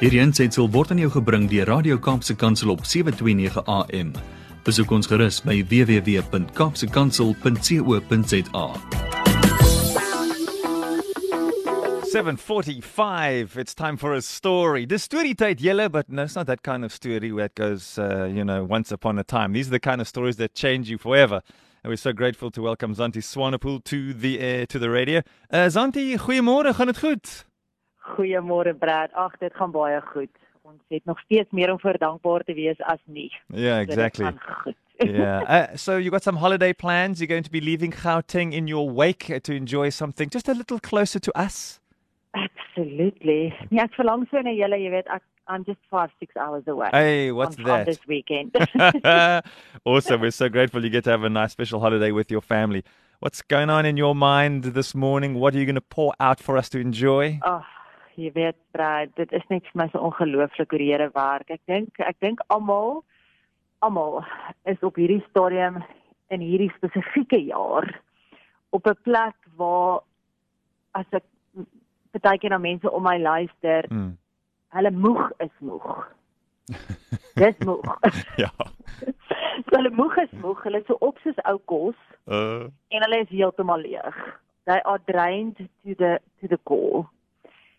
Hierdie aanseit sal word aan jou gebring deur Radio Kaapse Kansel op 7:29 AM. Besoek ons gerus by www.kapsekansel.co.za. 7:45. It's time for a story. The story tyd julle, but no, it's not that kind of story where it goes, uh, you know, once upon a time. These are the kind of stories that change you forever. And we're so grateful to welcome Zanti Swanepoel to the uh, to the radio. Uh, Zanti, goeiemôre, gaan dit goed? Goeiemôre Brad. Ag, dit gaan baie goed. Ons het nog steeds meer om dankbaar te wees as nie. Yeah, exactly. gaan yeah. Uh, so you got some holiday plans? You're going to be leaving Gauteng in your wake to enjoy something just a little closer to us. Absolutely. Nee, ek verlang so na julle, jy weet, ek I'm just 5 6 hours away. Hey, what's on, that? On this weekend. awesome. We're so grateful you get to have a nice special holiday with your family. What's going on in your mind this morning? What are you going to pour out for us to enjoy? Ag, jy weet, Brad, dit is net vir my so ongelooflik hoe die Here werk. Ek dink ek dink almal almal is op hierdie stadium in hierdie spesifieke jaar op 'n plek waar as ek partykeer na mense om my luister, Mm. hulle moeg is moeg. Dis moeg. Ja. so hulle moeg is moeg, hulle is so op soos ou kos Uh, en hulle is heeltemal leeg. They are drained to the to the core.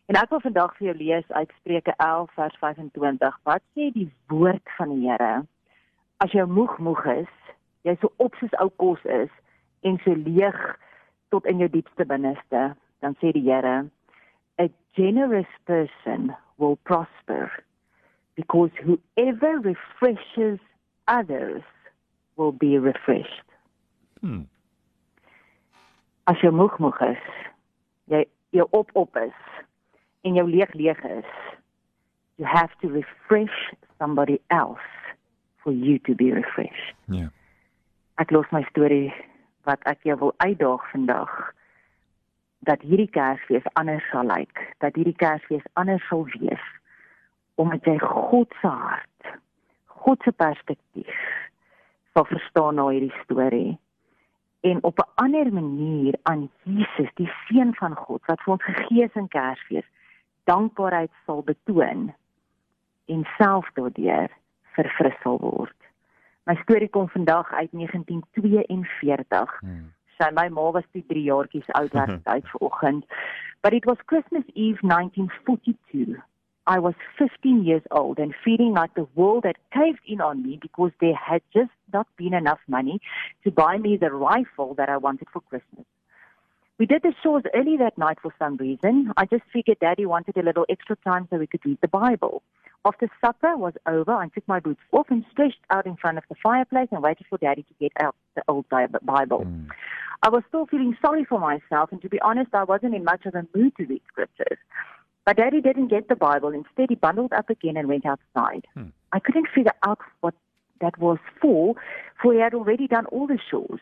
En ek wil vandag vir jou lees uit Spreuke 11 vers 25. Wat sê die woord van die Here? As jy moeg moeg is, jy so op soos ou kos is en so leeg tot in jou diepste binneste, dan sê die Here, a generous person will prosper because whoever refreshes others will be refreshed. hmm. as jy moeg moeg is, jy jy op op is en jou leeg leeg is, you have to refresh somebody else for you to be refreshed. Yeah. Ek los my storie wat ek jou wil uitdaag vandag dat hierdie Kersfees anders sal lyk, dat hierdie Kersfees anders sal wees omdat jy God se hart, God se perspektief sal verstaan na hierdie storie en op 'n ander manier aan Jesus, die seun van God wat vir ons gegee is in Kersfees, dankbaarheid sal betoon en self daardeur verfris sal word. My storie kom vandag uit 1942. Hmm. Sy my ma was toe 3 jaartjies oud was uit vanoggend. But it was Christmas Eve 1942. I was 15 years old and feeling like the world had caved in on me because there had just not been enough money to buy me the rifle that I wanted for Christmas. We did the chores early that night for some reason. I just figured Daddy wanted a little extra time so we could read the Bible. After supper was over, I took my boots off and stretched out in front of the fireplace and waited for Daddy to get out the old Bible. Mm. I was still feeling sorry for myself, and to be honest, I wasn't in much of a mood to read scriptures. But Daddy didn't get the Bible. Instead, he bundled up again and went outside. Hmm. I couldn't figure out what that was for, for he had already done all the chores.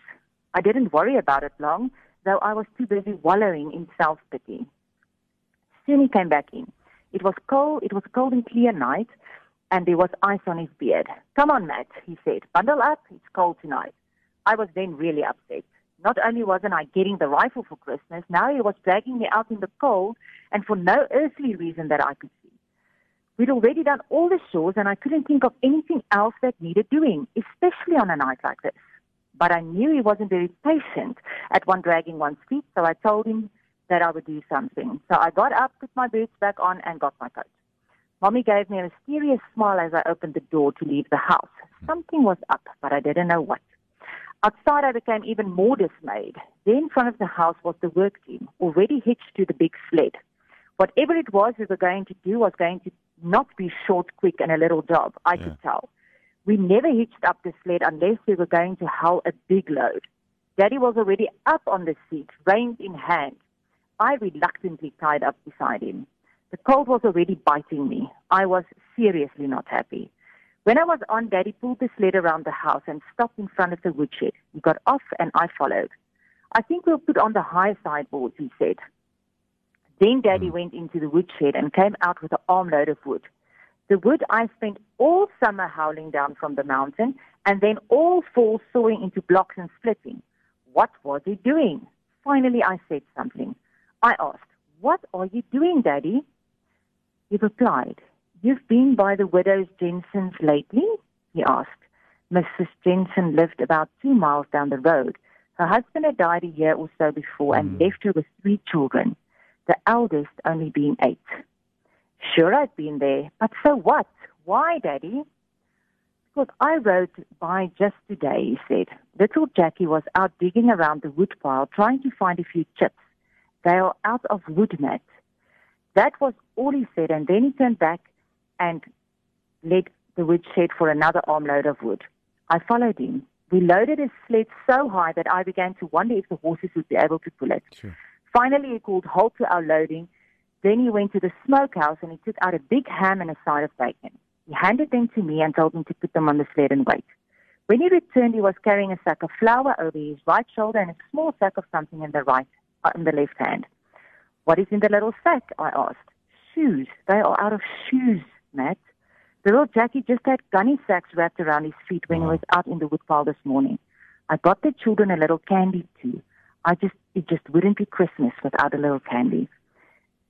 I didn't worry about it long, though I was too busy wallowing in self-pity. Soon he came back in. It was cold. It was a cold and clear night, and there was ice on his beard. Come on, Matt, he said. Bundle up. It's cold tonight. I was then really upset. Not only wasn't I getting the rifle for Christmas, now he was dragging me out in the cold, and for no earthly reason that I could see. We'd already done all the chores, and I couldn't think of anything else that needed doing, especially on a night like this. But I knew he wasn't very patient at one dragging one's feet, so I told him that I would do something. So I got up, put my boots back on, and got my coat. Mommy gave me a mysterious smile as I opened the door to leave the house. Something was up, but I didn't know what. Outside, I became even more dismayed. There in front of the house was the work team, already hitched to the big sled. Whatever it was we were going to do was going to not be short, quick, and a little job. I Yeah. could tell. We never hitched up the sled unless we were going to haul a big load. Daddy was already up on the seat, reins in hand. I reluctantly tied up beside him. The cold was already biting me. I was seriously not happy. When I was on, Daddy pulled the sled around the house and stopped in front of the woodshed. He got off and I followed. I think we'll put on the high sideboards, he said. Then Daddy hmm. went into the woodshed and came out with an armload of wood. The wood I spent all summer howling down from the mountain and then all fall sawing into blocks and splitting. What was he doing? Finally, I said something. I asked, What are you doing, Daddy? He replied, You've been by the widows Jensen's lately? he asked. Mrs. Jensen lived about two miles down the road. Her husband had died a year or so before and Mm. left her with three children, the eldest only being eight. Sure, I've been there, but so what? Why, Daddy? Because I rode by just today, he said. Little Jackie was out digging around the woodpile trying to find a few chips. They are out of wood, Matt. That was all he said, and then he turned back and led the wood shed for another armload of wood. I followed him. We loaded his sled so high that I began to wonder if the horses would be able to pull it. Sure. Finally, he called halt to our loading. Then he went to the smokehouse and he took out a big ham and a side of bacon. He handed them to me and told me to put them on the sled and wait. When he returned, he was carrying a sack of flour over his right shoulder and a small sack of something in the right, uh, in the left hand. What is in the little sack? I asked. Shoes. They are out of shoes, Matt. The little Jackie just had gunny sacks wrapped around his feet when he was out in the woodpile this morning. I got the children a little candy too. I just, it just wouldn't be Christmas without a little candy.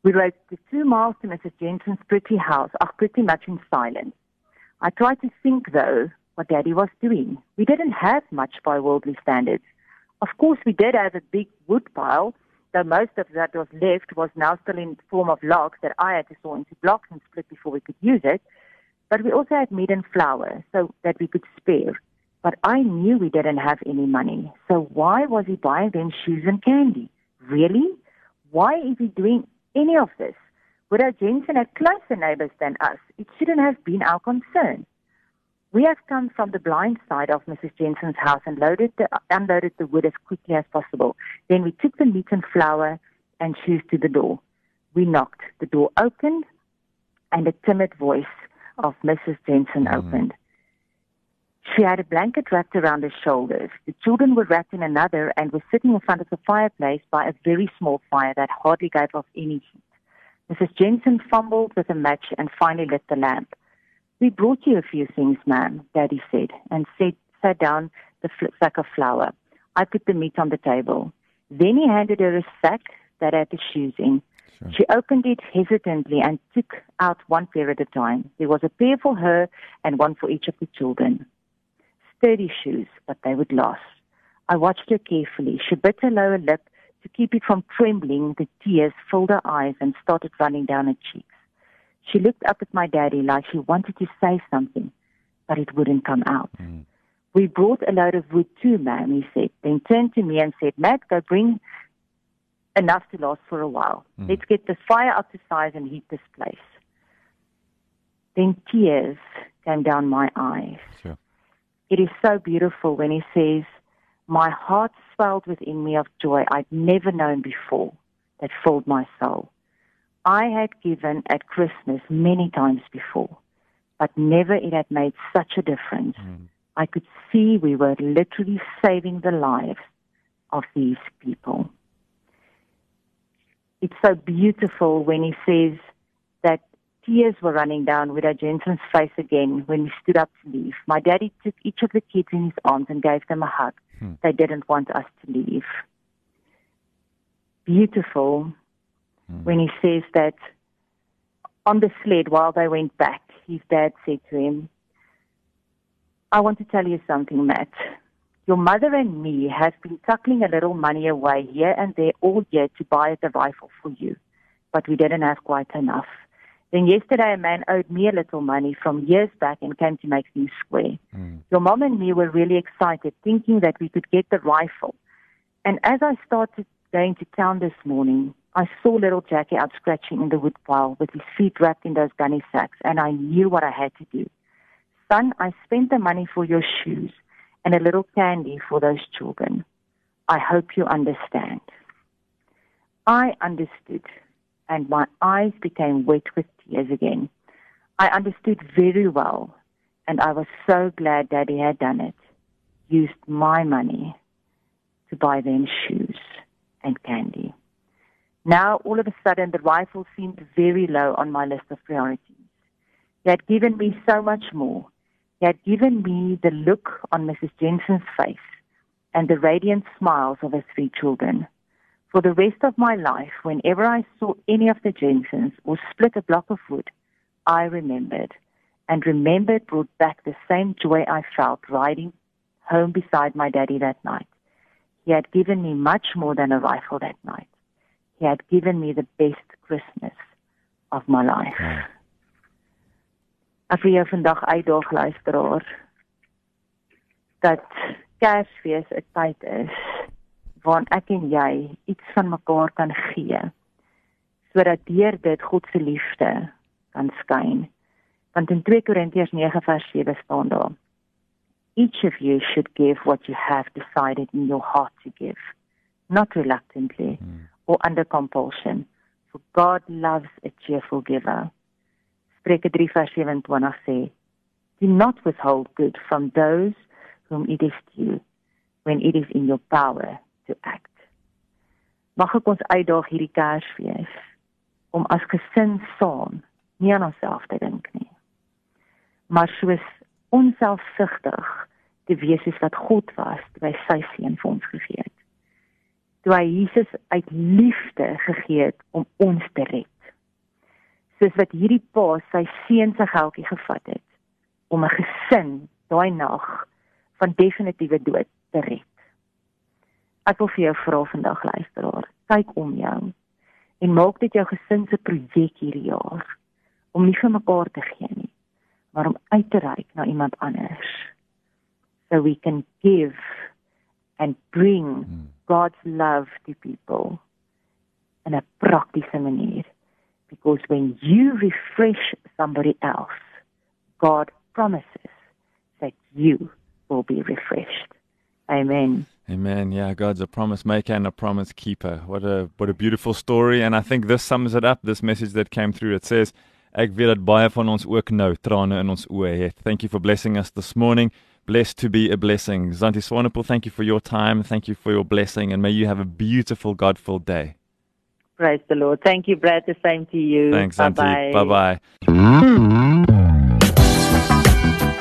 We rode the two miles to Mrs. Jensen's pretty house, ach, pretty much in silence. I tried to think, though, what Daddy was doing. We didn't have much by worldly standards. Of course, we did have a big wood pile, though most of that was left was now still in the form of logs that I had to saw into blocks and split before we could use it. But we also had meat and flour so that we could spare. But I knew we didn't have any money. So why was he buying them shoes and candy? Really? Why is he doing any of this? Widow Jensen had closer neighbors than us. It shouldn't have been our concern. We have come from the blind side of Mrs. Jensen's house and loaded the, unloaded the wood as quickly as possible. Then we took the meat and flour and shoes to the door. We knocked. The door opened, and a timid voice of Mrs. Jensen mm. opened. She had a blanket wrapped around her shoulders. The children were wrapped in another and were sitting in front of the fireplace by a very small fire that hardly gave off any heat. Mrs. Jensen fumbled with a match and finally lit the lamp. We brought you a few things, ma'am, Daddy said, and set, sat down the fl- sack of flour. I put the meat on the table. Then he handed her a sack that had the shoes in. Sure. She opened it hesitantly and took out one pair at a time. There was a pair for her and one for each of the children. Sturdy shoes, but they would last. I watched her carefully. She bit her lower lip to keep it from trembling. The tears filled her eyes and started running down her cheeks. She looked up at my daddy like she wanted to say something, but it wouldn't come out. Mm. We brought a load of wood too, ma'am, he said, then turned to me and said, Matt, go bring enough to last for a while. Mm. Let's get the fire up to size and heat this place. Then tears came down my eyes. Sure. It is so beautiful when he says, My heart swelled within me of joy I'd never known before that filled my soul. I had given at Christmas many times before, but never it had made such a difference. Mm. I could see we were literally saving the lives of these people. It's so beautiful when he says that tears were running down Widow Jensen's face again when we stood up to leave. My daddy took each of the kids in his arms and gave them a hug. Hmm. They didn't want us to leave. Beautiful Mm. when he says that on the sled while they went back, his dad said to him, I want to tell you something, Matt. Your mother and me have been tuckling a little money away here and there all year to buy the rifle for you, but we didn't have quite enough. Then yesterday a man owed me a little money from years back and came to make things square. Mm. Your mom and me were really excited, thinking that we could get the rifle. And as I started going to town this morning, I saw little Jackie out scratching in the woodpile with his feet wrapped in those gunny sacks, and I knew what I had to do. Son, I spent the money for your shoes and a little candy for those children. I hope you understand. I understood, and my eyes became wet with tears again. I understood very well, and I was so glad Daddy had done it. Used my money to buy them shoes and candy. Now, all of a sudden, the rifle seemed very low on my list of priorities. He had given me so much more. He had given me the look on Mrs. Jensen's face and the radiant smiles of her three children. For the rest of my life, whenever I saw any of the Jensens or split a block of wood, I remembered, and remembered brought back the same joy I felt riding home beside my daddy that night. He had given me much more than a rifle that night. He had given me the best Christmas of my life. Wow. Ek wil jou vandag uitdaag luisteraar dat Kersfees 'n tyd is waarin ek en jy iets van mekaar kan gee sodat deur dit God se liefde kan skyn. Want in 2 Korintiërs 9 vers 7 staan daar: Each of you should give what you have decided in your heart to give, not reluctantly Hmm. or under compulsion, for God loves a cheerful giver. Spreuke 3 vers 27 sê: Do not withhold good from those whom it is due when it is in your power to act. Mag ek ons uitdaag hierdie Kersfees om as gesin saam nie aan onsself te dink nie. Maar soos onselfsugtig te wees soos wat God was toe hy sy seun vir ons gegee het. Toe hy Jesus uit liefde gegee het om ons te red. Soos wat hierdie pa sy seun se geldjie gevat het om 'n gesin daai nag van definitiewe dood te red. Ek wil vir jou vra vandag luisteraar, kyk om jou en maak dit jou gesin se projek hierdie jaar om nie vir mekaar te gee nie, maar om uit te reik na iemand anders. So we can give and bring Hmm. God's love to people in 'n praktiese manier. Because when you refresh somebody else, God promises that you will be refreshed. Amen. Amen. Yeah, God's a promise maker and a promise keeper. What a what a beautiful story and I think this sums it up this message that came through. It says ek weet dat baie van ons ook nou trane in ons oë het. Thank you for blessing us this morning. Blessed to be a blessing. Zantie Swanepoel, thank you for your time. Thank you for your blessing and may you have a beautiful God-filled day. Praise the Lord. Thank you, Brad. The same to you. Thanks, Zantie. Bye-bye. Bye-bye. Mm-hmm.